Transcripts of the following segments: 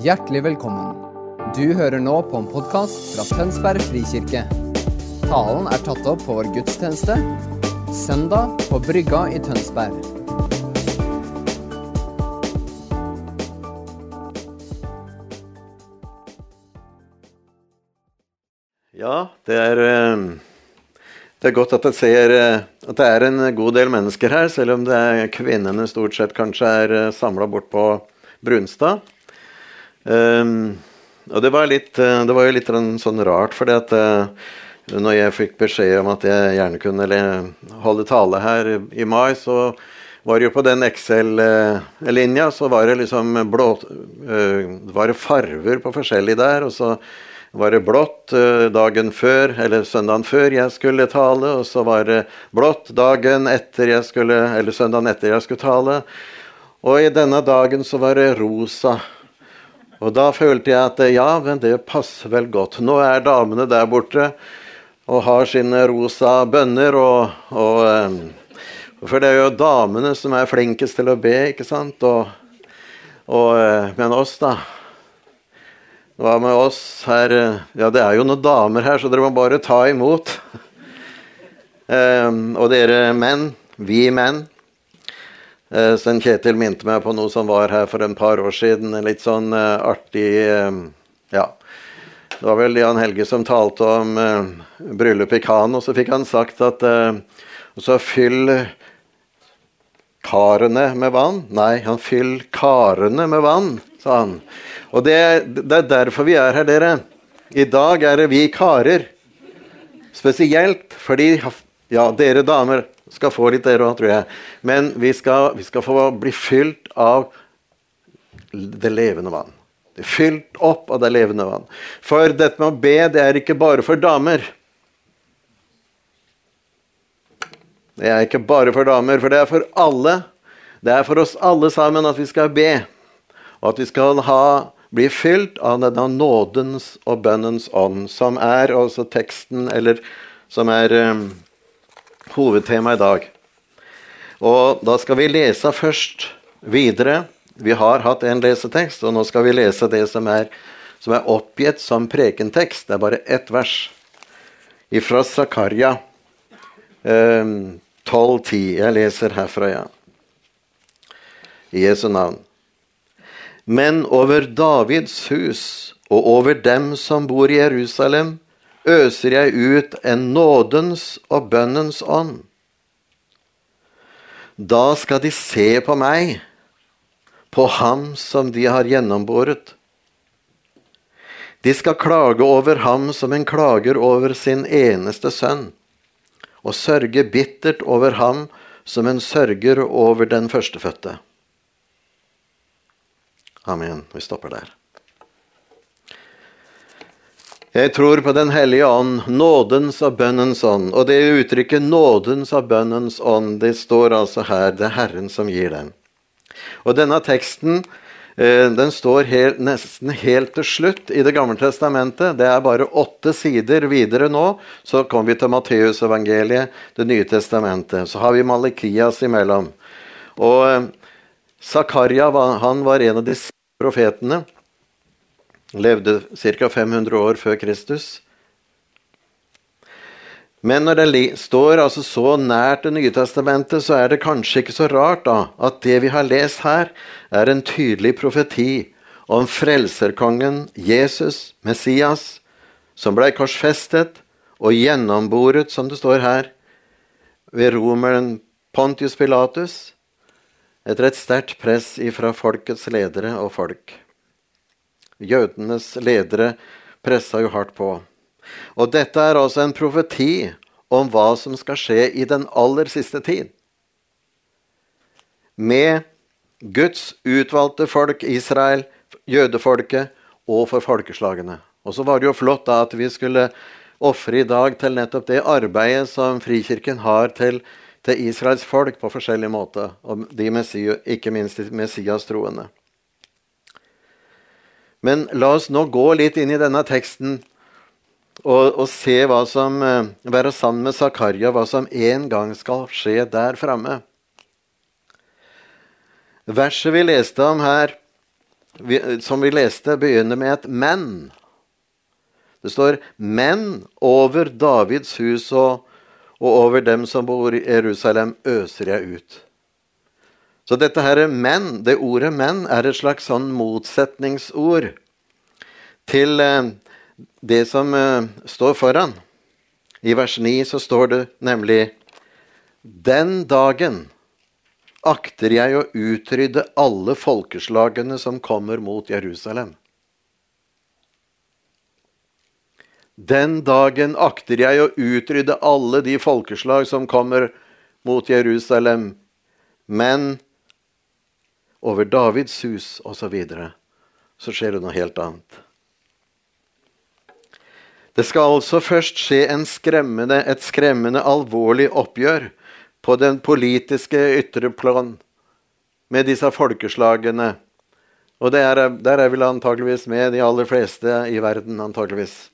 Hjertelig velkommen. Du hører nå på en podkast fra Tønsberg frikirke. Talen er tatt opp på vår gudstjeneste søndag på Brygga i Tønsberg. Ja, det er, eh, det er godt at jeg ser eh, at det er en god del mennesker her, selv om det er kvinnene stort sett kanskje er samla bort på Brunstad. Um, og det var, litt, det var jo litt sånn rart, fordi at når jeg fikk beskjed om at jeg gjerne kunne holde tale her i mai, så var det jo på den Excel-linja så var det liksom blå var det farver på forskjellig der. og så var det blått dagen før, eller søndagen før jeg skulle tale, og så var det blått dagen etter jeg skulle, eller søndagen etter jeg skulle tale. Og i denne dagen så var det rosa. Og da følte jeg at ja, men det passer vel godt. Nå er damene der borte og har sine rosa bønner. Og, og, for det er jo damene som er flinkest til å be, ikke sant? Og, og, men oss, da? Hva med oss her? Ja, det er jo noen damer her, så dere må bare ta imot. Og dere menn, vi menn, Sten Kjetil minte meg på noe som var her for en par år siden. En litt sånn uh, artig uh, Ja. Det var vel Jan Helge som talte om bryllup i Cannes, og så fikk han sagt at så fyll karene med vann. Nei, han fyll karene med vann, sa han. Og det, det er derfor vi er her, dere. I dag er det vi karer. Spesielt fordi Ja, dere damer skal få litt, dere òg, tror jeg. Men vi skal, vi skal, få bli fylt av det levende vann. Det fylt opp av det levende vann. For dette med å be, det er ikke bare for damer. Det er ikke bare for damer, for det er for alle. Det er for oss alle sammen at vi skal be, og at vi skal ha, bli fylt av denne nådens og bønnens ånd, som er også teksten, eller som er um, hovedtema i dag. Og da skal vi lese først videre. Vi har hatt en lesetekst, og nå skal vi lese det som er, som er oppgitt som prekentekst. Det er bare ett vers fra Zakaria eh, 12,10. Jeg leser herfra, ja. I Jesu navn. Men over Davids hus og over dem som bor i Jerusalem, øser jeg ut en nådens og bønnens ånd. Da skal de se på meg, på ham som de har gjennombåret. De skal klage over ham som en klager over sin eneste sønn, og sørge bittert over ham som en sørger over den førstefødte. Amen. Vi stopper der. Jeg tror på Den hellige ånd, nådens og bønnens ånd. Og det uttrykket 'nådens og bønnens ånd' det står altså her. Det er Herren som gir den. Og denne teksten den står helt, nesten helt til slutt i Det gamle testamentet. Det er bare åtte sider videre nå. Så kommer vi til Matteusevangeliet, Det nye testamentet. Så har vi Malikias imellom. Og Zakaria han var en av de profetene levde ca. 500 år før Kristus. Men når det står altså så nært Det nye testamentet, så er det kanskje ikke så rart da, at det vi har lest her, er en tydelig profeti om frelserkongen Jesus, Messias, som blei korsfestet og gjennomboret, som det står her, ved romeren Pontius Pilatus, etter et sterkt press ifra folkets ledere og folk. Jødenes ledere pressa jo hardt på. Og dette er altså en profeti om hva som skal skje i den aller siste tid. Med Guds utvalgte folk, Israel, jødefolket, og for folkeslagene. Og så var det jo flott da at vi skulle ofre i dag til nettopp det arbeidet som Frikirken har til, til Israels folk på forskjellig måte, og de ikke minst de Messias-troende. Men la oss nå gå litt inn i denne teksten og, og se hva som eh, Være sammen med Zakaria, hva som en gang skal skje der framme. Verset vi leste om her, som vi leste, begynner med et 'men'. Det står 'men over Davids hus og, og over dem som bor i Jerusalem, øser jeg ut'. Så dette her 'men', det ordet 'men', er et slags sånn motsetningsord til eh, det som eh, står foran. I vers 9 så står det nemlig 'Den dagen' akter jeg å utrydde alle folkeslagene som kommer mot Jerusalem. Den dagen akter jeg å utrydde alle de folkeslag som kommer mot Jerusalem. Men over Davids hus osv. Så, videre, så skjer det noe helt annet. Det skal altså først skje skremmende, et skremmende alvorlig oppgjør på den politiske ytre plan med disse folkeslagene. Og er, der er vel antageligvis med de aller fleste i verden, antageligvis.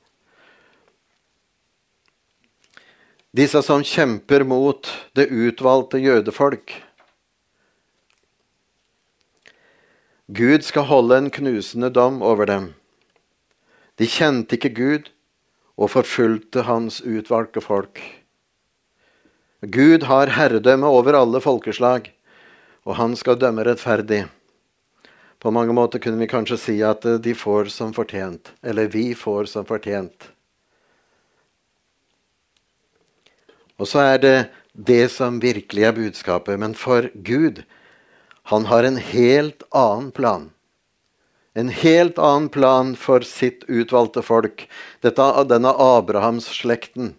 Disse som kjemper mot det utvalgte jødefolk. Gud skal holde en knusende dom over dem. De kjente ikke Gud og forfulgte hans utvalgte folk. Gud har herredømme over alle folkeslag, og han skal dømme rettferdig. På mange måter kunne vi kanskje si at de får som fortjent, eller vi får som fortjent. Og så er det det som virkelig er budskapet. Men for Gud, han har en helt annen plan. En helt annen plan for sitt utvalgte folk. Dette, denne Abrahamsslekten.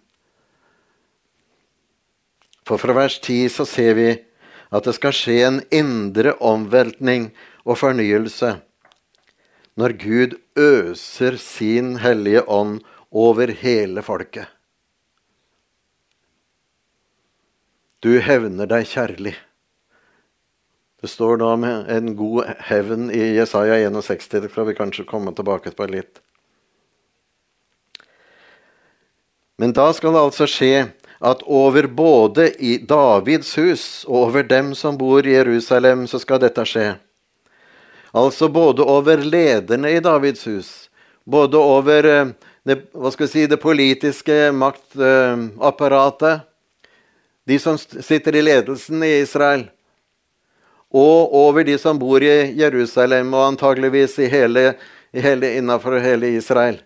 For fra vers 10 så ser vi at det skal skje en indre omveltning og fornyelse når Gud øser sin hellige ånd over hele folket. Du hevner deg kjærlig. Det står da om en god hevn i Jesaja 61. Det skal vi kanskje komme tilbake på litt. Men da skal det altså skje at over både i Davids hus og over dem som bor i Jerusalem, så skal dette skje. Altså både over lederne i Davids hus, både over eh, det, si, det politiske maktapparatet, de som sitter i ledelsen i Israel, og over de som bor i Jerusalem og antageligvis i innenfor hele Israel.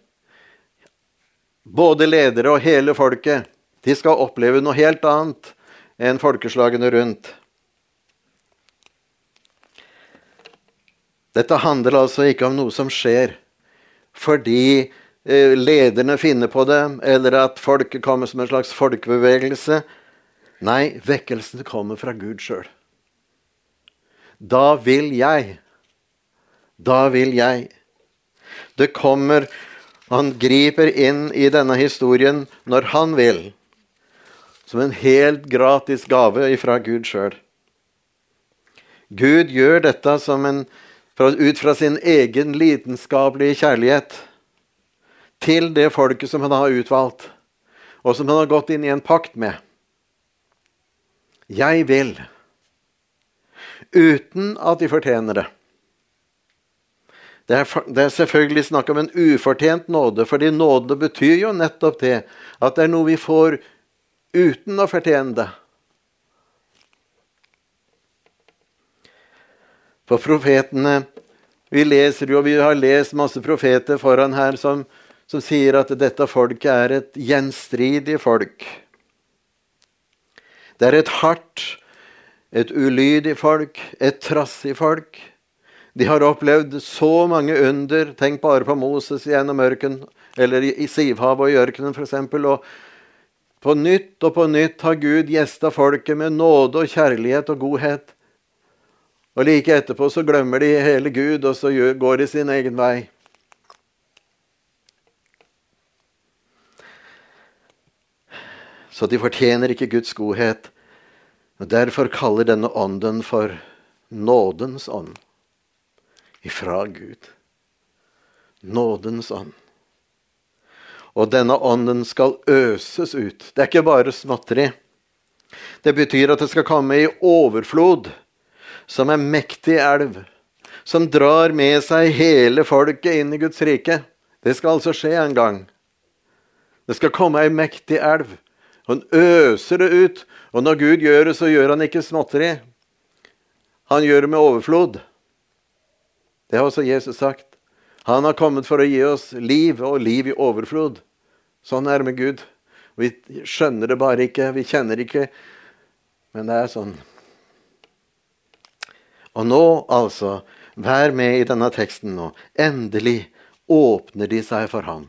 Både ledere og hele folket de skal oppleve noe helt annet enn folkeslagene rundt. Dette handler altså ikke om noe som skjer fordi eh, lederne finner på det, eller at folket kommer som en slags folkebevegelse. Nei, vekkelsen kommer fra Gud sjøl. Da vil jeg. Da vil jeg. Det kommer Han griper inn i denne historien når han vil som en helt gratis gave fra Gud sjøl. Gud gjør dette en, ut fra sin egen lidenskapelige kjærlighet til det folket som han har utvalgt, og som han har gått inn i en pakt med. Jeg vil, uten at de fortjener det. Det er, det er, selvfølgelig snakk om en ufortjent nåde, fordi nåde betyr jo nettopp det at det er noe vi får uten å fortjene det. For profetene Vi leser jo, vi har lest masse profeter foran her som, som sier at dette folket er et gjenstridig folk. Det er et hardt, et ulydig folk, et trassig folk. De har opplevd så mange under. Tenk bare på Moses gjennom ørken, eller i Sivhavet og i ørkenen f.eks. Og på nytt og på nytt har Gud gjesta folket med nåde og kjærlighet og godhet. Og like etterpå så glemmer de hele Gud, og så går de sin egen vei. Så de fortjener ikke Guds godhet. Og Derfor kaller denne ånden for nådens ånd ifra Gud. Nådens ånd. Og denne ånden skal øses ut. Det er ikke bare småtteri. Det betyr at det skal komme i overflod, som en mektig elv, som drar med seg hele folket inn i Guds rike. Det skal altså skje en gang. Det skal komme ei mektig elv. Hun øser det ut. Og når Gud gjør det, så gjør han ikke småtteri. Han gjør det med overflod. Det har også Jesus sagt. Han har kommet for å gi oss liv, og liv i overflod. Sånn er det med Gud. Vi skjønner det bare ikke, vi kjenner ikke. Men det er sånn. Og nå, altså, vær med i denne teksten nå. Endelig åpner de seg for ham.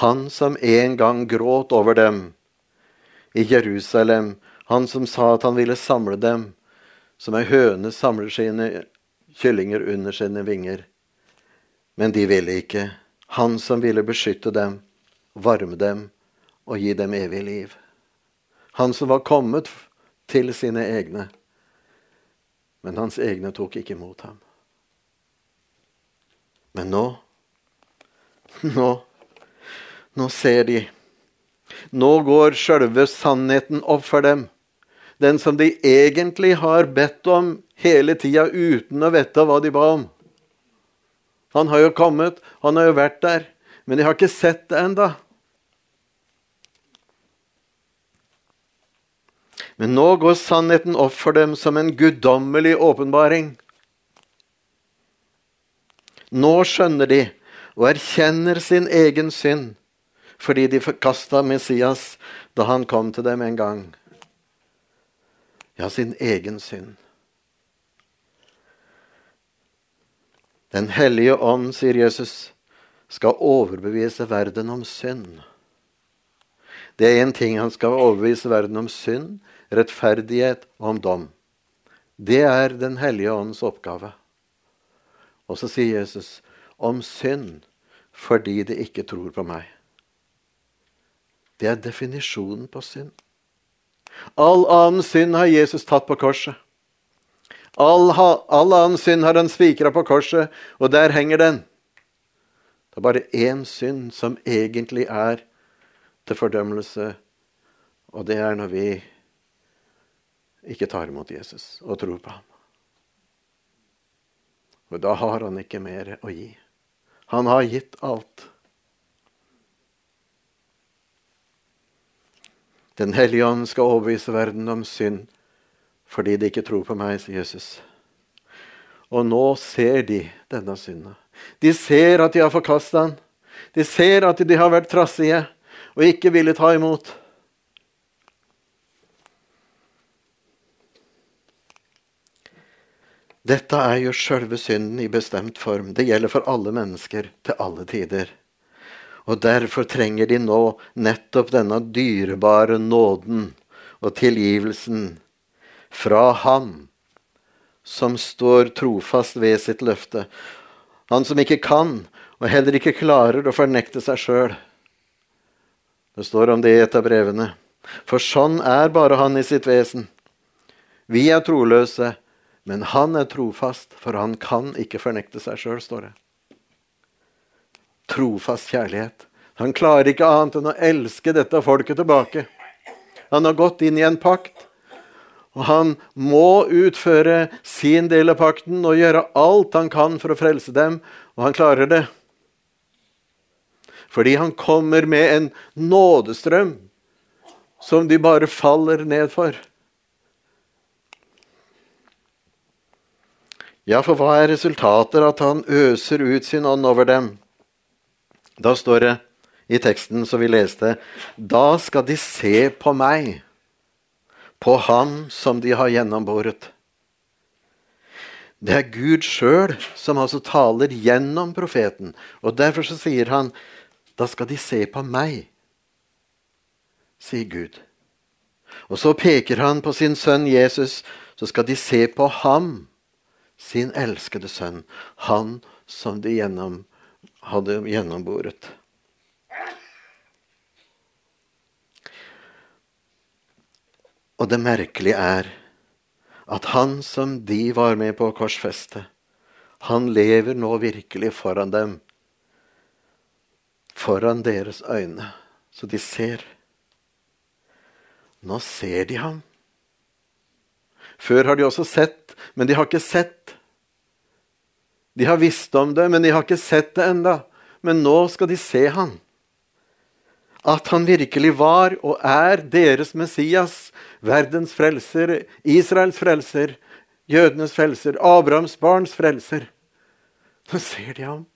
Han som en gang gråt over dem i Jerusalem, han som sa at han ville samle dem, som ei høne samler sine kyllinger under sine vinger. Men de ville ikke. Han som ville beskytte dem, varme dem og gi dem evig liv. Han som var kommet til sine egne men hans egne tok ikke imot ham. Men nå Nå Nå ser de. Nå går sjølve sannheten opp for dem. Den som de egentlig har bedt om hele tida uten å vite hva de ba om. Han har jo kommet, han har jo vært der, men de har ikke sett det enda. Men nå går sannheten opp for dem som en guddommelig åpenbaring. Nå skjønner de og erkjenner sin egen synd fordi de forkasta Messias da han kom til dem en gang. Ja, sin egen synd. Den hellige ånd, sier Jesus, skal overbevise verden om synd. Det er én ting han skal overbevise verden om synd, rettferdighet og om dom. Det er Den hellige åndens oppgave. Og så sier Jesus om synd fordi de ikke tror på meg. Det er definisjonen på synd. All annen synd har Jesus tatt på korset. All, all annen synd har han spikra på korset, og der henger den. Det er bare én synd som egentlig er til fordømmelse, og det er når vi ikke tar imot Jesus og tror på ham. Og da har han ikke mer å gi. Han har gitt alt. Den hellige ånd skal overbevise verden om synd fordi de ikke tror på meg, sier Jesus. Og nå ser de denne synda. De ser at de har forkasta han. De ser at de har vært trassige og ikke ville ta imot. Dette er jo sjølve synden i bestemt form. Det gjelder for alle mennesker til alle tider. Og derfor trenger de nå nettopp denne dyrebare nåden og tilgivelsen fra Ham som står trofast ved sitt løfte. Han som ikke kan, og heller ikke klarer å fornekte seg sjøl. Det står om det i et av brevene. For sånn er bare han i sitt vesen. Vi er troløse, men han er trofast, for han kan ikke fornekte seg sjøl, står det. Trofast kjærlighet. Han klarer ikke annet enn å elske dette folket tilbake. Han har gått inn i en pakt, og han må utføre sin del av pakten og gjøre alt han kan for å frelse dem, og han klarer det. Fordi han kommer med en nådestrøm som de bare faller ned for. Ja, for hva er resultatet at han øser ut sin ånd over dem? Da står det i teksten som vi leste, da skal de se på meg, på ham som de har gjennomboret. Det er Gud sjøl som altså taler gjennom profeten. Og derfor så sier han, da skal de se på meg, sier Gud. Og så peker han på sin sønn Jesus, så skal de se på ham sin elskede sønn, han som de gjennom, hadde gjennomboret. Og det merkelige er at han som de var med på å korsfeste, han lever nå virkelig foran dem. Foran deres øyne, så de ser. Nå ser de ham. Før har de også sett, men de har ikke sett. De har visst om det, men de har ikke sett det enda. Men nå skal de se han. At han virkelig var og er deres Messias, verdens frelser, Israels frelser, jødenes frelser, Abrahams barns frelser. Nå ser de ham.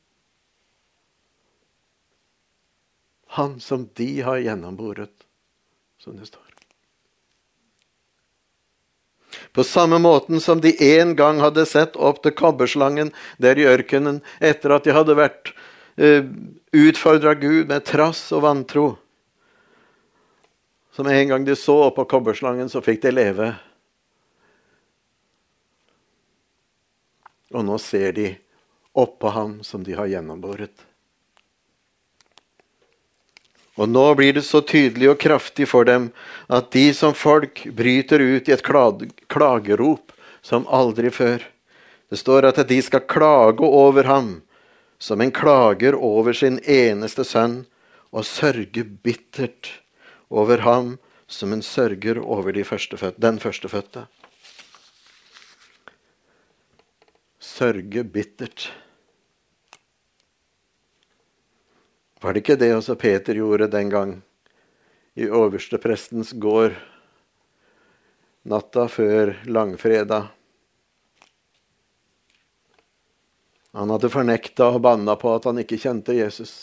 Han som de har gjennomboret, som det står. På samme måten som de en gang hadde sett opp til kobberslangen der i ørkenen etter at de hadde vært eh, utfordra Gud med trass og vantro. Som en gang de så opp på kobberslangen, så fikk de leve. Og nå ser de oppå ham som de har gjennomboret. Og nå blir det så tydelig og kraftig for dem at de som folk bryter ut i et klagerop som aldri før. Det står at de skal klage over ham som en klager over sin eneste sønn, og sørge bittert over ham som en sørger over de førstefødte, den førstefødte. Sørge bittert. Var det ikke det også Peter gjorde den gang i oversteprestens gård natta før langfredag? Han hadde fornekta og banna på at han ikke kjente Jesus.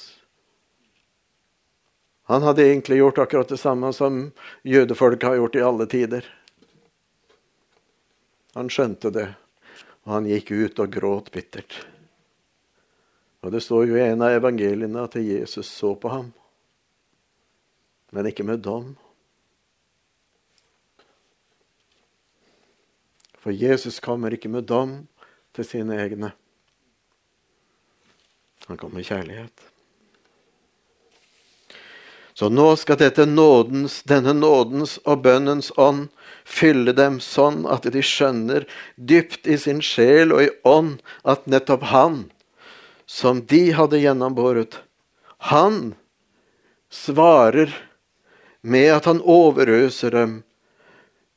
Han hadde egentlig gjort akkurat det samme som jødefolk har gjort i alle tider. Han skjønte det, og han gikk ut og gråt bittert. Og Det står jo i en av evangeliene at Jesus så på ham, men ikke med dom. For Jesus kommer ikke med dom til sine egne. Han kommer med kjærlighet. Så nå skal dette nådens, denne nådens og bønnens ånd fylle dem sånn at de skjønner dypt i sin sjel og i ånd at nettopp Han som de hadde gjennombåret. Han svarer med at han overøser dem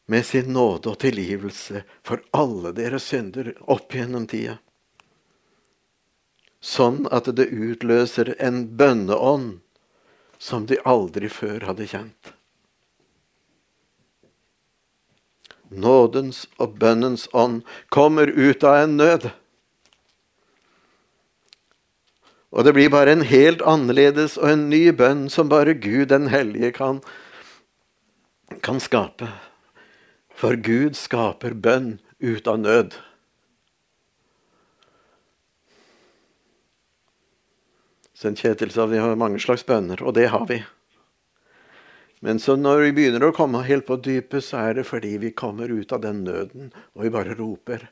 med sin nåde og tilgivelse for alle deres synder opp gjennom tida. Sånn at det utløser en bønneånd som de aldri før hadde kjent. Nådens og bønnens ånd kommer ut av en nød. Og det blir bare en helt annerledes og en ny bønn som bare Gud den hellige kan, kan skape. For Gud skaper bønn ut av nød. St. Kjetil sa vi har mange slags bønner, og det har vi. Men så når vi begynner å komme helt på dypet, så er det fordi vi kommer ut av den nøden, og vi bare roper.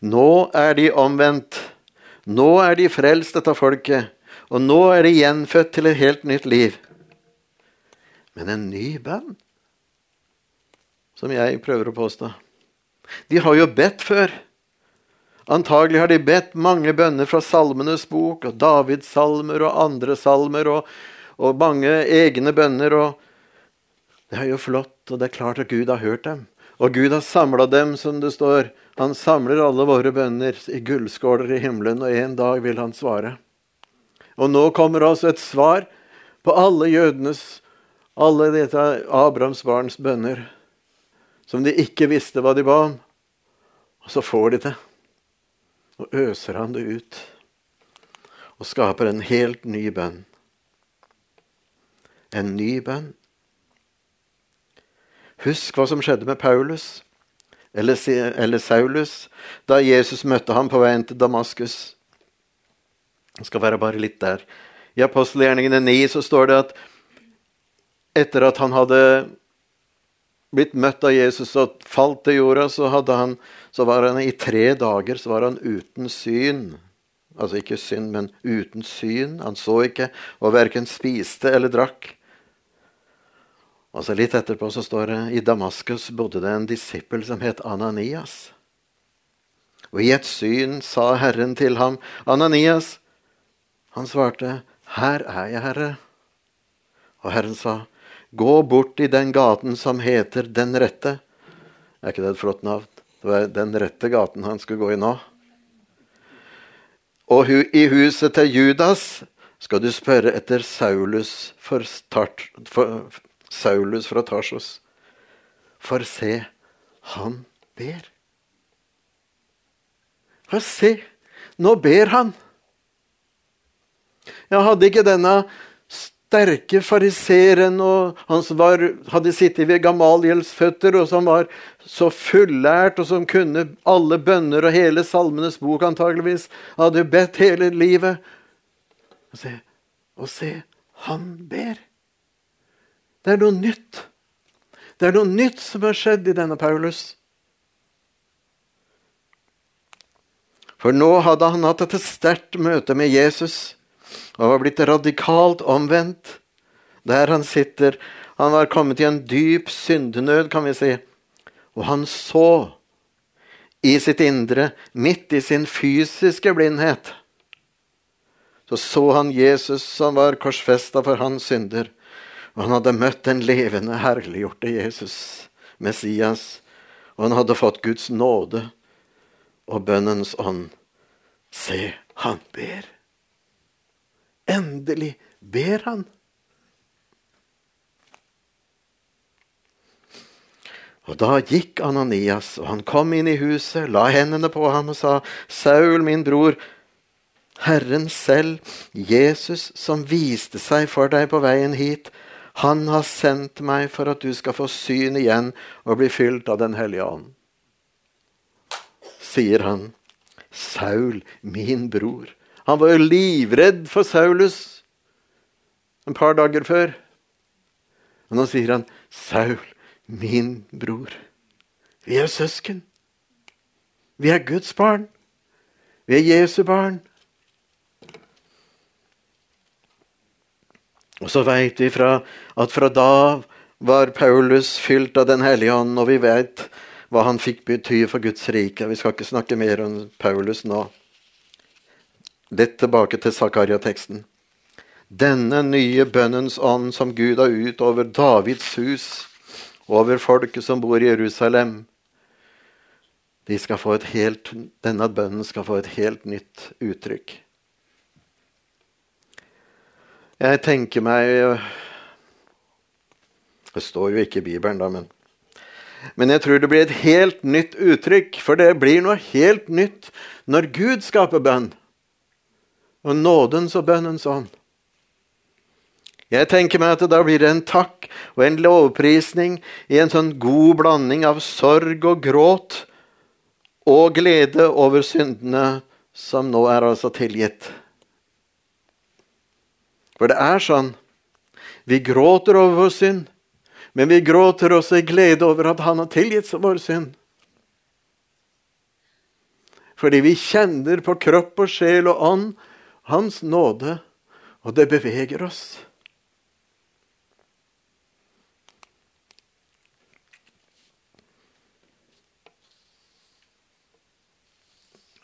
Nå er de omvendt. Nå er de frelst, dette folket. Og nå er de gjenfødt til et helt nytt liv. Men en ny bønn, som jeg prøver å påstå. De har jo bedt før. Antagelig har de bedt mange bønner fra Salmenes bok og Davids salmer og andre salmer og, og mange egne bønner. og Det er jo flott, og det er klart at Gud har hørt dem. Og Gud har samla dem, som det står. Han samler alle våre bønner i gullskåler i himmelen, og en dag vil han svare. Og nå kommer altså et svar på alle jødenes, alle dette Abrahams barns bønner, som de ikke visste hva de ba om. Og så får de det. Og øser han det ut. Og skaper en helt ny bønn. En ny bønn Husk hva som skjedde med Paulus, eller, eller Saulus, da Jesus møtte ham på veien til Damaskus. Det skal være bare litt der. I apostelgjerningene 9 så står det at etter at han hadde blitt møtt av Jesus og falt til jorda, så, han, så var han i tre dager så var han uten syn. Altså ikke synd, men uten syn. Han så ikke og verken spiste eller drakk. Og så Litt etterpå så står det i Damaskus bodde det en disippel som het Ananias. Og i et syn sa Herren til ham, 'Ananias.' Han svarte, 'Her er jeg, Herre.' Og Herren sa, 'Gå bort i den gaten som heter Den rette.' Er ikke det et flott navn? Det var den rette gaten han skulle gå i nå. Og i huset til Judas skal du spørre etter Saulus, for start, for, Saulus fra Tarsos. For se, han ber. For se, nå ber han. Jeg hadde ikke denne sterke fariseeren og han som var, hadde sittet ved Gamaliels føtter, og som var så fullært, og som kunne alle bønner og hele Salmenes bok antageligvis, hadde bedt hele livet. Og se, og se, han ber. Det er noe nytt. Det er noe nytt som har skjedd i denne Paulus. For nå hadde han hatt et sterkt møte med Jesus og var blitt radikalt omvendt. Der han sitter. Han var kommet i en dyp syndenød, kan vi si. Og han så i sitt indre, midt i sin fysiske blindhet, så så han Jesus som var korsfesta for hans synder. Og han hadde møtt den levende, herliggjorte Jesus, Messias. Og han hadde fått Guds nåde og bønnens ånd. Se, han ber. Endelig ber han. Og Da gikk Ananias, og han kom inn i huset, la hendene på ham og sa, Saul, min bror, Herren selv, Jesus, som viste seg for deg på veien hit, han har sendt meg for at du skal få syn igjen og bli fylt av Den hellige ånd. Sier han, Saul, min bror, han var jo livredd for Saulus en par dager før. Og nå sier han, 'Saul, min bror, vi er søsken. Vi er Guds barn. Vi er Jesu barn.' Og så veit vi fra, at fra da var Paulus fylt av Den hellige ånd, og vi veit hva han fikk bety for Guds rike. Vi skal ikke snakke mer om Paulus nå. Litt tilbake til Zakaria-teksten. Denne nye bønnens ånd som Gud har ut over Davids hus, over folket som bor i Jerusalem, de helt, denne bønnen skal få et helt nytt uttrykk. Jeg tenker meg Det står jo ikke i Bibelen, da, men Men jeg tror det blir et helt nytt uttrykk, for det blir noe helt nytt når Gud skaper bønn og nådens og bønnens ånd. Jeg tenker meg at da blir det en takk og en lovprisning i en sånn god blanding av sorg og gråt og glede over syndene som nå er altså tilgitt. For det er sånn. Vi gråter over vår synd, men vi gråter også i glede over at Han har tilgitt vår synd. Fordi vi kjenner på kropp og sjel og ånd hans nåde, og det beveger oss.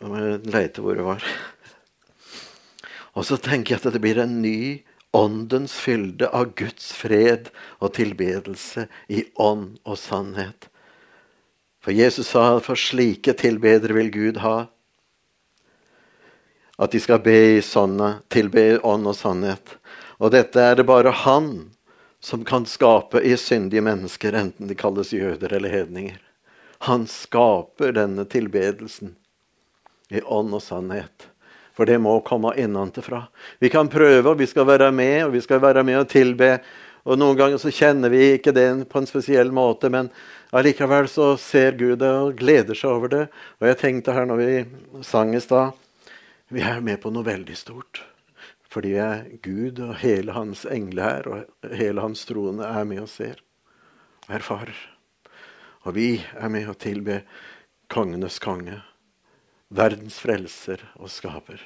Nå må jeg leite hvor det var. Og så tenker jeg at det blir en ny åndens fylde av Guds fred og tilbedelse i ånd og sannhet. For Jesus sa at for slike tilbedere vil Gud ha. At de skal be i sånne, tilbe ånd og sannhet. Og dette er det bare Han som kan skape i syndige mennesker, enten de kalles jøder eller hedninger. Han skaper denne tilbedelsen i ånd og sannhet. For det må komme innenfra. Vi kan prøve, og vi skal være med, og vi skal være med og tilbe. Og Noen ganger så kjenner vi ikke det på en spesiell måte, men allikevel så ser Gud det og gleder seg over det. Og jeg tenkte her når vi sang i stad vi er med på noe veldig stort. Fordi vi Gud og hele hans engler og hele hans troende er med og ser og erfarer. Og vi er med og tilbe kongenes konge, verdens frelser og skaper.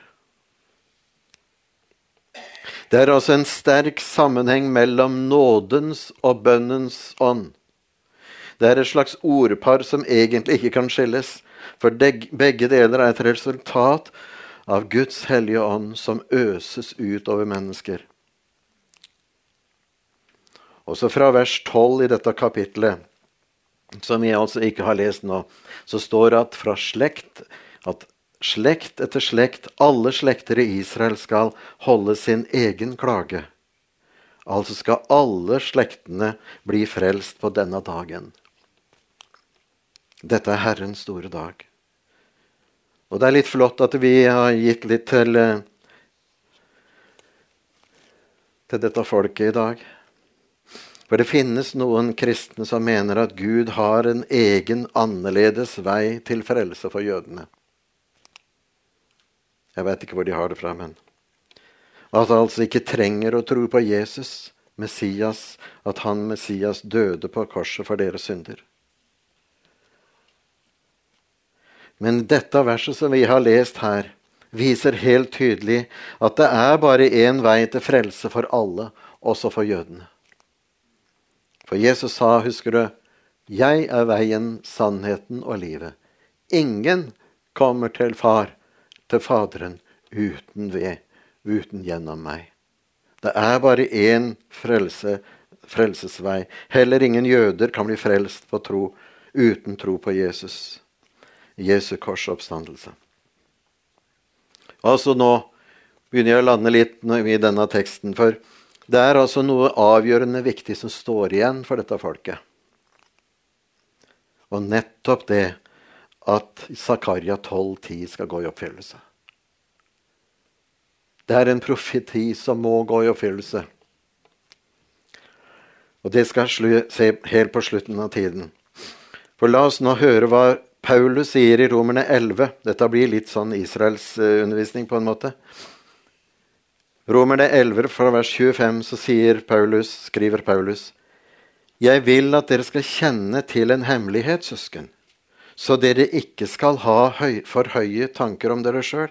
Det er altså en sterk sammenheng mellom nådens og bønnens ånd. Det er et slags ordpar som egentlig ikke kan skilles, for begge deler er et resultat av Guds hellige ånd som øses ut over mennesker. Også fra vers 12 i dette kapitlet som jeg altså ikke har lest nå, så står det at fra slekt at slekt etter slekt, alle slekter i Israel skal holde sin egen klage. Altså skal alle slektene bli frelst på denne dagen. Dette er Herrens store dag. Og det er litt flott at vi har gitt litt til, eh, til dette folket i dag. For det finnes noen kristne som mener at Gud har en egen, annerledes vei til frelse for jødene. Jeg vet ikke hvor de har det fra, men At han altså ikke trenger å tro på Jesus, Messias, at han Messias døde på korset for deres synder. Men dette verset som vi har lest her, viser helt tydelig at det er bare én vei til frelse for alle, også for jødene. For Jesus sa, husker du, 'Jeg er veien, sannheten og livet'. Ingen kommer til Far, til Faderen, uten ved, uten gjennom meg. Det er bare én frelse, frelsesvei. Heller ingen jøder kan bli frelst på tro uten tro på Jesus. Jesu korsoppstandelse. Altså nå begynner jeg å lande litt i denne teksten. For det er altså noe avgjørende viktig som står igjen for dette folket. Og nettopp det at Zakaria 12,10 skal gå i oppfyllelse. Det er en profeti som må gå i oppfyllelse. Og det skal se helt på slutten av tiden. For la oss nå høre hva Paulus sier i Romerne 11. Dette blir litt sånn Israels undervisning på en måte. Romerne 11 fra vers 25 så sier Paulus, skriver Paulus Jeg vil at dere skal kjenne til en hemmelighet, søsken, så dere ikke skal ha høy, for høye tanker om dere sjøl.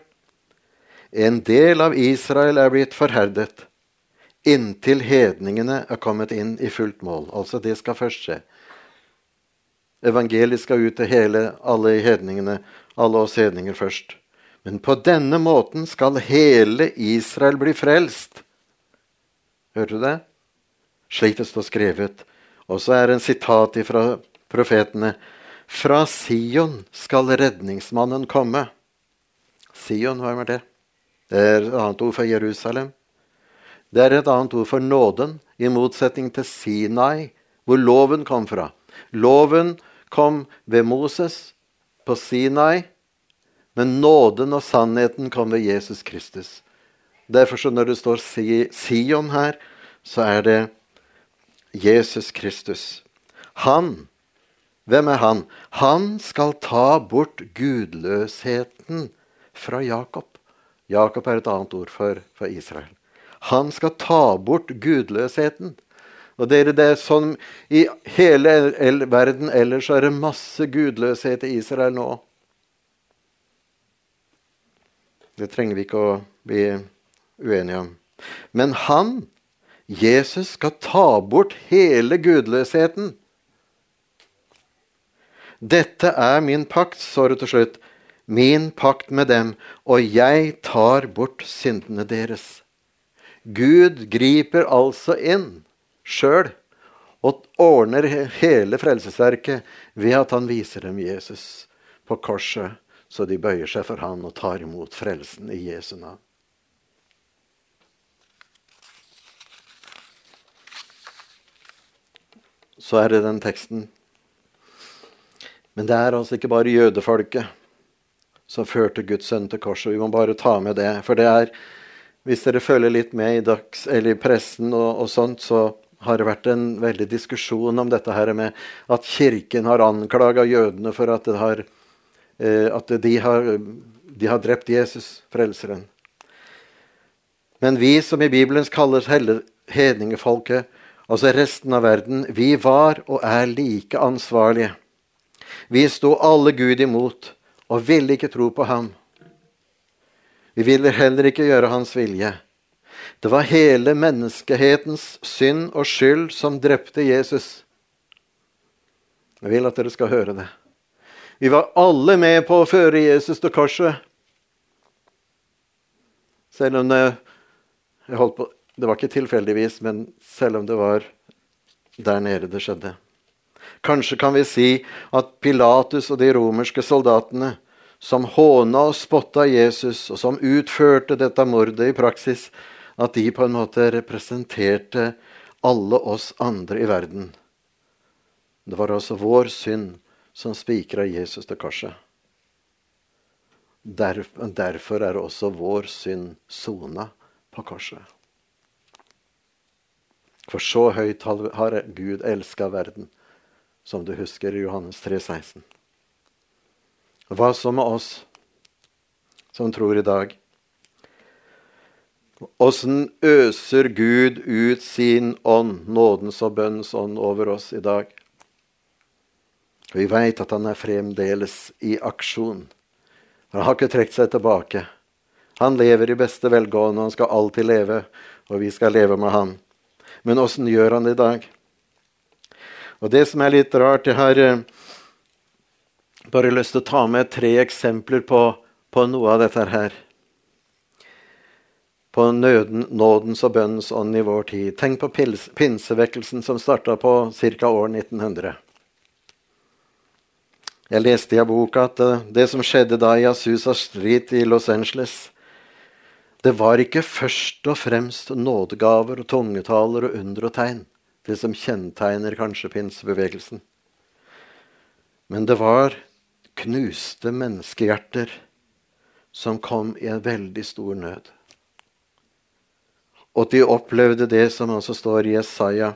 En del av Israel er blitt forherdet, inntil hedningene er kommet inn i fullt mål. Altså, det skal først skje. Evangeliet skal ut til hele, alle hedningene, alle oss hedninger først. Men på denne måten skal hele Israel bli frelst. Hørte du det? Slik det står skrevet. Og så er det en sitat fra profetene. Fra Sion skal redningsmannen komme. Sion, hva er det? Det er et annet ord for Jerusalem. Det er et annet ord for nåden, i motsetning til Sinai, hvor loven kom fra. Loven kom ved Moses på Sinai. Men nåden og sannheten kom ved Jesus Kristus. Derfor så når det står Sion her, så er det Jesus Kristus. Han, hvem er han? Han skal ta bort gudløsheten fra Jakob. Jakob er et annet ord for, for Israel. Han skal ta bort gudløsheten. Og dere, det er sånn I hele verden ellers er det masse gudløshet i Israel nå. Det trenger vi ikke å bli uenige om. Men han, Jesus, skal ta bort hele gudløsheten. Dette er min pakt, står det til slutt. Min pakt med dem, og jeg tar bort syndene deres. Gud griper altså inn sjøl og ordner hele frelsesverket ved at han viser dem Jesus på korset så de bøyer seg for han og tar imot frelsen i Jesu navn. Så er det den teksten. Men det er altså ikke bare jødefolket som førte Guds sønn til korset. Vi må bare ta med det. For det er, hvis dere følger litt med i, dags, i pressen og, og sånt, så har det vært en veldig diskusjon om dette her med at Kirken har anklaga jødene for at har Eh, at de har, de har drept Jesus, frelseren. Men vi som i Bibelen kalles hedningefolket, altså resten av verden, vi var og er like ansvarlige. Vi sto alle Gud imot og ville ikke tro på ham. Vi ville heller ikke gjøre hans vilje. Det var hele menneskehetens synd og skyld som drepte Jesus. Jeg vil at dere skal høre det. Vi var alle med på å føre Jesus til korset. Selv om det jeg holdt på, Det var ikke tilfeldigvis, men selv om det var der nede det skjedde. Kanskje kan vi si at Pilatus og de romerske soldatene som håna og spotta Jesus, og som utførte dette mordet i praksis, at de på en måte representerte alle oss andre i verden. Det var altså vår synd som spikra Jesus til korset. derfor er også vår synd sona på korset. For så høyt har Gud elska verden, som du husker i Johannes 3,16. Hva så med oss som tror i dag? Åssen øser Gud ut sin ånd, nådens og bønnens ånd, over oss i dag? Vi veit at han er fremdeles i aksjon. Han har ikke trukket seg tilbake. Han lever i beste velgående, han skal alltid leve, og vi skal leve med han. Men åssen gjør han det i dag? Og Det som er litt rart Jeg har eh, bare lyst til å ta med tre eksempler på, på noe av dette her. På nøden, nådens og bønnens ånd i vår tid. Tenk på pinsevekkelsen som starta på ca. år 1900. Jeg leste i boka at eh, det som skjedde da i Asusa Street i Los Angeles, det var ikke først og fremst nådegaver og tungetaler og under og tegn, det som kjennetegner kanskje pinsebevegelsen. Men det var knuste menneskehjerter som kom i en veldig stor nød. Og de opplevde det som også står i Jesaja.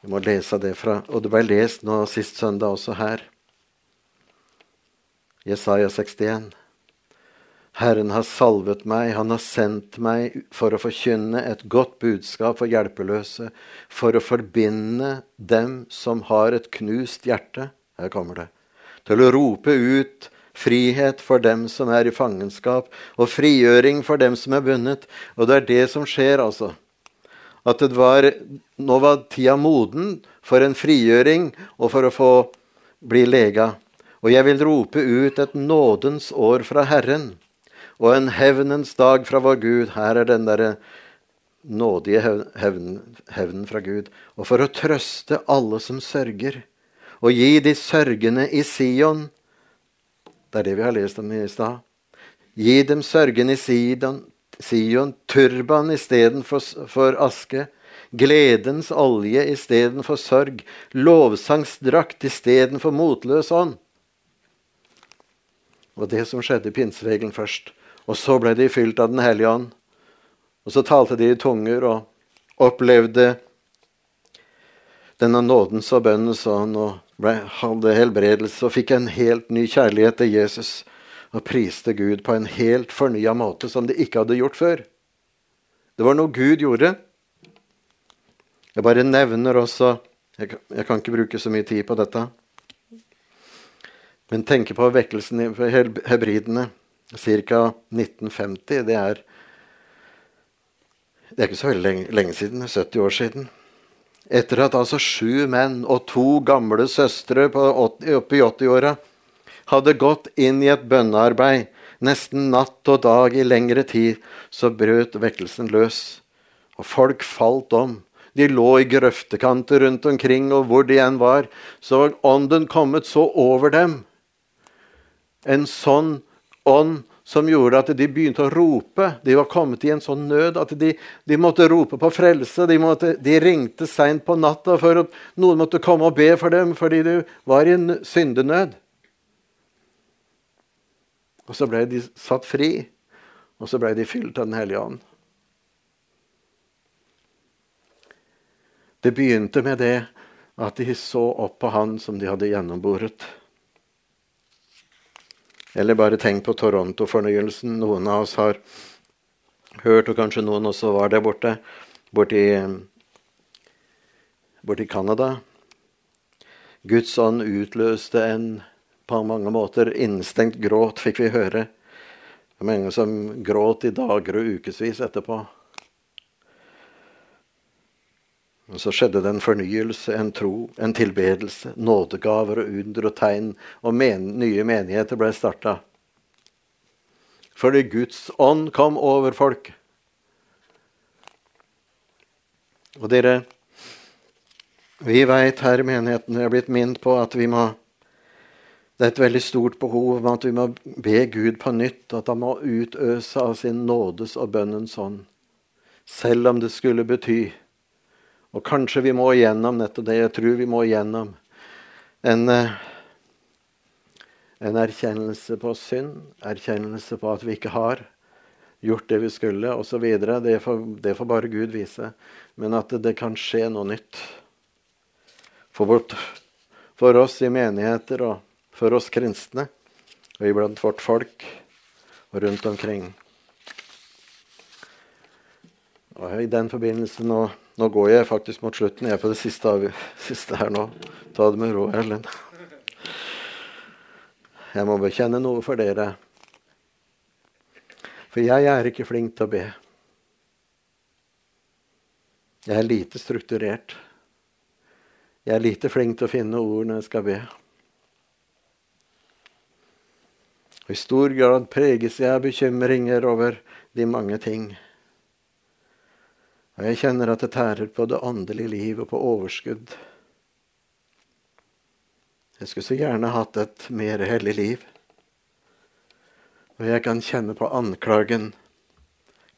Vi må lese det fra, og det ble lest nå sist søndag også her. Jesaja 61. Herren har salvet meg, han har sendt meg for å forkynne et godt budskap for hjelpeløse, for å forbinde dem som har et knust hjerte. Her kommer det. Til å rope ut frihet for dem som er i fangenskap, og frigjøring for dem som er bundet. Og det er det som skjer, altså. At det var, nå var tida moden for en frigjøring og for å få bli lega. Og jeg vil rope ut et nådens år fra Herren og en hevnens dag fra vår Gud. Her er den derre nådige hevnen, hevnen fra Gud. Og for å trøste alle som sørger, og gi de sørgende i Sion Det er det vi har lest om i stad. Gi dem sørgende i Sion, Sion turban istedenfor for aske. Gledens olje istedenfor sorg. Lovsangsdrakt istedenfor motløs ånd. Og det som skjedde i pinseregelen først. Og så ble de fylt av Den hellige ånd. Og så talte de i tunger og opplevde denne nådens og bønnens ånd og ble, hadde helbredelse og fikk en helt ny kjærlighet til Jesus og priste Gud på en helt fornya måte som de ikke hadde gjort før. Det var noe Gud gjorde. Jeg bare nevner også Jeg, jeg kan ikke bruke så mye tid på dette. Men tenke på vekkelsen i hebridene ca. 1950. Det er, det er ikke så veldig lenge, lenge siden. 70 år siden. Etter at altså sju menn og to gamle søstre oppe i 80-åra hadde gått inn i et bønnearbeid nesten natt og dag i lengre tid, så brøt vekkelsen løs. Og folk falt om. De lå i grøftekanter rundt omkring, og hvor de enn var, så var ånden kommet så over dem. En sånn ånd som gjorde at de begynte å rope. De var kommet i en sånn nød at de, de måtte rope på frelse. De, måtte, de ringte seint på natta for at noen måtte komme og be for dem fordi de var i en syndenød. Og så ble de satt fri, og så ble de fylt av Den hellige ånd. Det begynte med det at de så opp på han som de hadde gjennomboret. Eller bare tenk på Toronto-fornyelsen. Noen av oss har hørt, og kanskje noen også var der borte, borti, borti Canada. Guds ånd utløste en på mange måter innestengt gråt, fikk vi høre. Det var mange som gråt i dager og ukevis etterpå. Og Så skjedde det en fornyelse, en tro, en tilbedelse, nådegaver og under og tegn, og men, nye menigheter ble starta. Fordi Guds ånd kom over folk. Og dere Vi veit her i menigheten, har blitt minnet på at vi må Det er et veldig stort behov om at vi må be Gud på nytt, at han må utøse av sin nådes og bønnens ånd. Selv om det skulle bety Og kanskje vi må igjennom nettopp det. Jeg tror vi må igjennom en, eh, en erkjennelse på synd, erkjennelse på at vi ikke har gjort det vi skulle, osv. Det, får, det får bare Gud vise. Men at det, det kan skje noe nytt for, vårt, for oss i menigheter og for oss kristne og iblant vårt folk og rundt omkring. Og I den forbindelse nå, nå, går jeg faktisk mot slutten. Jeg er på det siste, siste her nå. Ta det med ro, Erlend. Jeg må bekjenne noe for dere. For jeg er ikke flink til å be. Jeg er lite strukturert. Jeg er lite flink til å finne ord når jeg skal be. Og I stor grad preges jeg av bekymringer over de mange ting. Og jeg kjenner at det tærer på det åndelige liv og på overskudd. Jeg skulle så gjerne hatt et mer hellig liv. Og jeg kan kjenne på anklagen,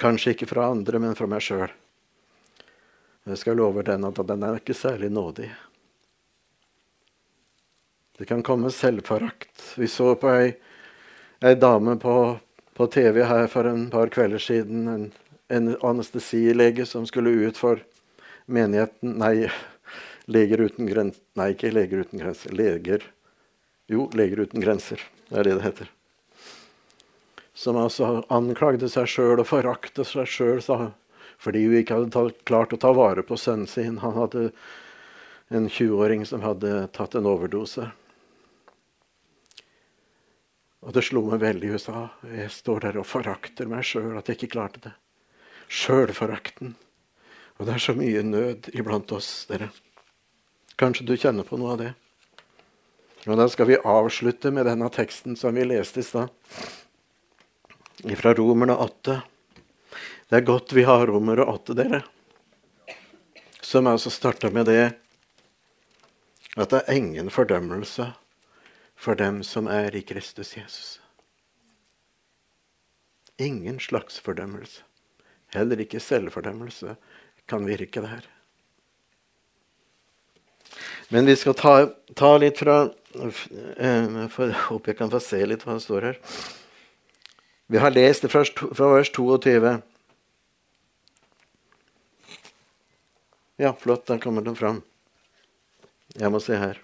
kanskje ikke fra andre, men fra meg sjøl. Jeg skal love den at den er ikke særlig nådig. Det kan komme selvforakt. Vi så på ei, ei dame på, på, TV her for en par kvelder siden. En, en anestesilege som skulle ut for menigheten Nei, Leger uten grenser Nei, ikke Leger uten grenser. Leger Jo, Leger uten grenser. Det er det det heter. Som altså anklagde seg sjøl og foraktet seg sjøl fordi hun ikke hadde klart å ta vare på sønnen sin. Han hadde en 20-åring som hadde tatt en overdose. Og det slo meg veldig. Hun sa jeg står der og forakter meg sjøl, at jeg ikke klarte det. Sjølforakten. Og det er så mye nød iblant oss, dere. Kanskje du kjenner på noe av det. Og Da skal vi avslutte med denne teksten som vi leste i stad. Fra Romerne 8. Det er godt vi har Romerne 8, dere. Som altså starta med det at det er ingen fordømmelse for dem som er i Kristus Jesus. Ingen slags fordømmelse. Heller ikke selvfordømmelse kan virke der. Men vi skal ta, ta litt fra eh, håper jeg kan få se litt hva det står her. Vi har lest det fra, fra vers 22. Ja, flott. Der kommer den fram. Jeg må se her.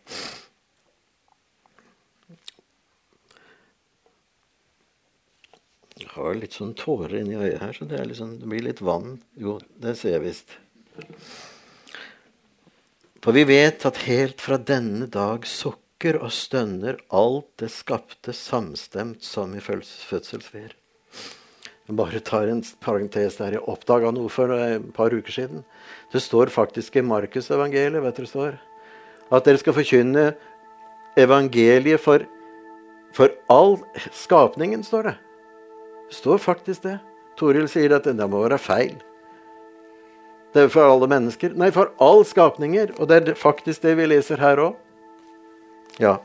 Har litt sånn tårer inni øyet her, så det, liksom, det, blir litt vann. Jo, det ser jeg visst. For vi vet at helt fra denne dag sukker og stønner alt det skapte samstemt som i fødselsfer. Jeg bare tar en parentes der. Jeg oppdaga noe for et par uker siden. Det står faktisk i Markusevangeliet vet det står, at dere skal forkynne evangeliet for, for all skapningen, står det. Det står faktisk det. Toril sier at det må være feil. Det er for alle mennesker. Nei, for all skapninger. Og det er faktisk det vi leser her òg. Ja.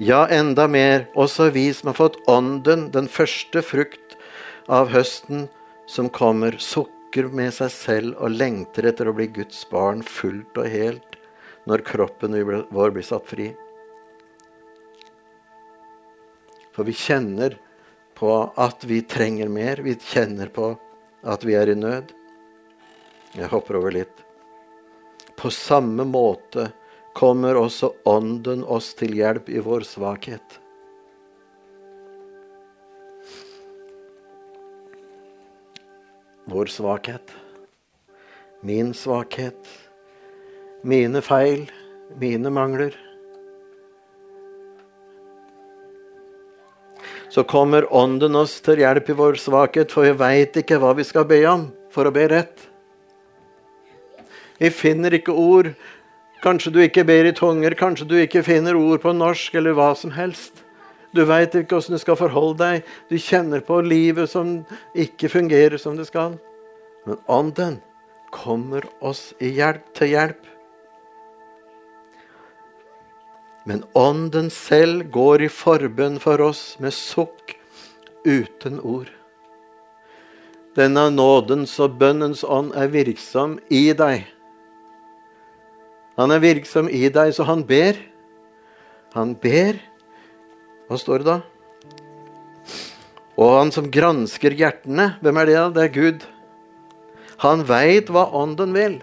Ja, enda mer, også vi som har fått Ånden, den første frukt av høsten som kommer, sukker med seg selv og lengter etter å bli Guds barn fullt og helt når kroppen vår blir satt fri. For vi kjenner på at vi trenger mer. Vi kjenner på at vi er i nød. Jeg hopper over litt. På samme måte kommer også Ånden oss til hjelp i vår svakhet. Vår svakhet. Min svakhet. Mine feil. Mine mangler. Så kommer Ånden oss til hjelp i vår svakhet, for vi veit ikke hva vi skal be om for å be rett. Vi finner ikke ord. Kanskje du ikke ber i tunger, kanskje du ikke finner ord på norsk, eller hva som helst. Du veit ikke åssen du skal forholde deg. Du kjenner på livet som ikke fungerer som det skal. Men Ånden kommer oss hjelp, til hjelp. Men Ånden selv går i forbønn for oss med sukk uten ord. Denne nådens og bønnens ånd er virksom i deg. Han er virksom i deg, så han ber. Han ber. Hva står det da? Og han som gransker hjertene, hvem er det? Det er Gud. Han veit hva Ånden vil.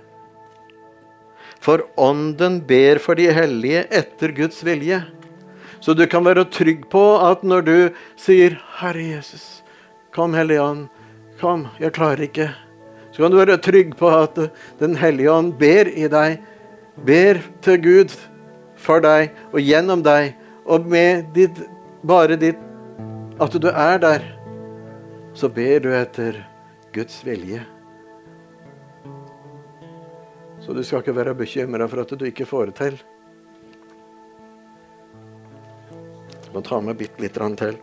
For Ånden ber for de hellige etter Guds vilje. Så du kan være trygg på at når du sier 'Herre Jesus, kom Hellige Ånd', kom, jeg klarer ikke. Så kan du være trygg på at Den hellige ånd ber i deg, ber til Gud for deg og gjennom deg, og med ditt, bare ditt at du er der, så ber du etter Guds vilje. Så du skal ikke være bekymra for at du ikke får det til. Jeg må ta med bitte litt til.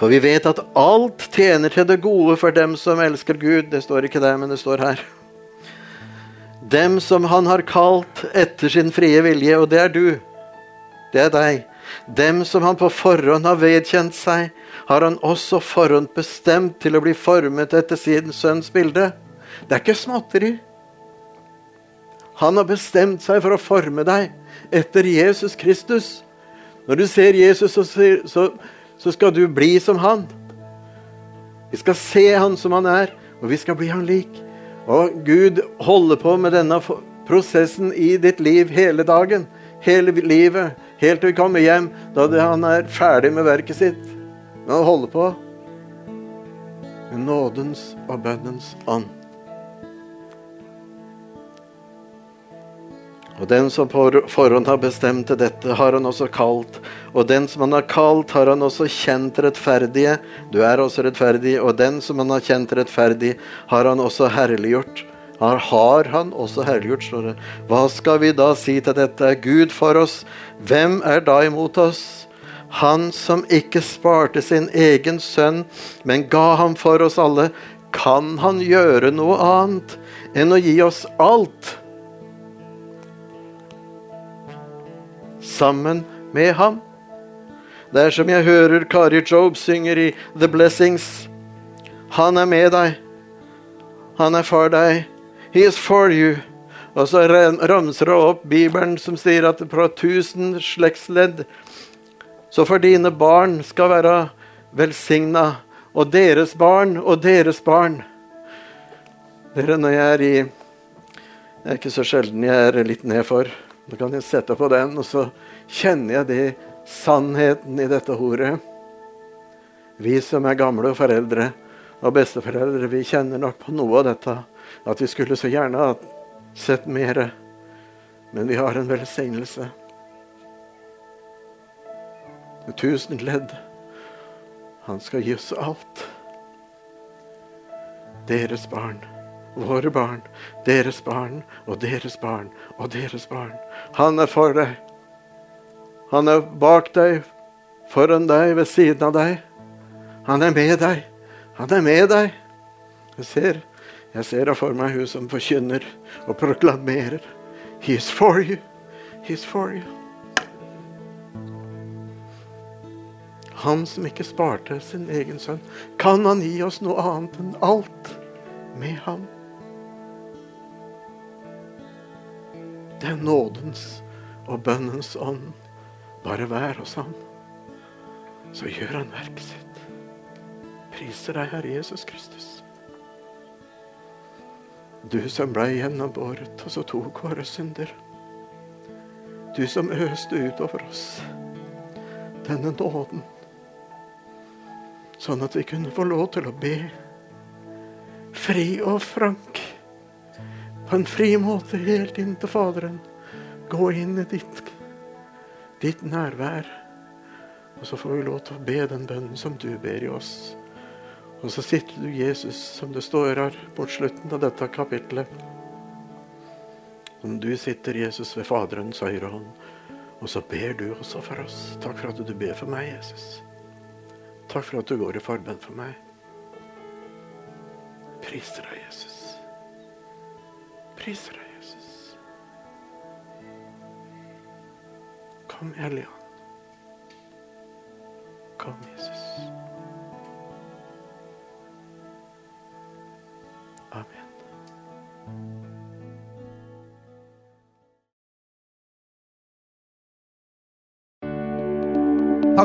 For vi vet at alt tjener til det gode for dem som elsker Gud. Det står ikke der, men det står her. Dem som han har kalt etter sin frie vilje, og det er du. Det er deg. Dem som han på forhånd har vedkjent seg, har han også forhånd bestemt til å bli formet etter sin sønns bilde. Det er ikke småtteri. Han har bestemt seg for å forme deg etter Jesus Kristus. Når du ser Jesus, så, så, så skal du bli som han. Vi skal se han som han er, og vi skal bli han lik. Og Gud holder på med denne prosessen i ditt liv hele dagen. Hele livet. Helt til vi kommer hjem, da han er ferdig med verket sitt. Men han holder på med nådens og bønnens ånd. Og den som på forhånd har bestemt til dette, har han også kalt. Og den som han har kalt, har han også kjent rettferdige. Du er også rettferdig. Og den som han har kjent rettferdig, har han også herliggjort. Har, har han også herliggjort, står det. Hva skal vi da si til dette? Er Gud for oss? Hvem er da imot oss? Han som ikke sparte sin egen sønn, men ga ham for oss alle, kan han gjøre noe annet enn å gi oss alt? Sammen med ham. Det er som jeg hører Kari Job synger i The Blessings. Han er med deg. Han er for deg. He is for you. Og så ramser det opp Bibelen som sier at fra tusen slektsledd så for dine barn skal være velsigna, og deres barn og deres barn. Dere, når jeg er i Det er ikke så sjelden jeg er litt nedfor. Da kan jeg sette på den, og så kjenner jeg det sannheten i dette ordet. Vi som er gamle foreldre og besteforeldre, vi kjenner nok på noe av dette. At vi skulle så gjerne ha sett mer. Men vi har en velsignelse. Tusen ledd. Han skal gi oss alt. Deres barn, våre barn, deres barn og deres barn og deres barn. Han er for deg. Han er bak deg, foran deg, ved siden av deg. Han er med deg. Han er med deg. Du ser jeg ser da for meg hun som forkynner og proklamerer. He is for you. He is for you. Han som ikke sparte sin egen sønn, kan han gi oss noe annet enn alt med ham? Det er nådens og bønnens ånd. Bare vær hos ham, så gjør han verket sitt. Priser deg, Herre Jesus Kristus. Du som blei gjennombåret, og så tok våre synder. Du som øste utover oss denne nåden, sånn at vi kunne få lov til å be fri og frank, på en fri måte helt inn til Faderen. Gå inn i ditt, ditt nærvær, og så får vi lov til å be den bønnen som du ber i oss. Og så sitter du Jesus, som det står her på slutten av dette kapitlet. Om du sitter Jesus ved Faderens høyre hånd, og så ber du også for oss. Takk for at du ber for meg, Jesus. Takk for at du går i forbønn for meg. Priser deg, Jesus. Priser deg, Jesus. Kom, Hellige Ånd. Kom,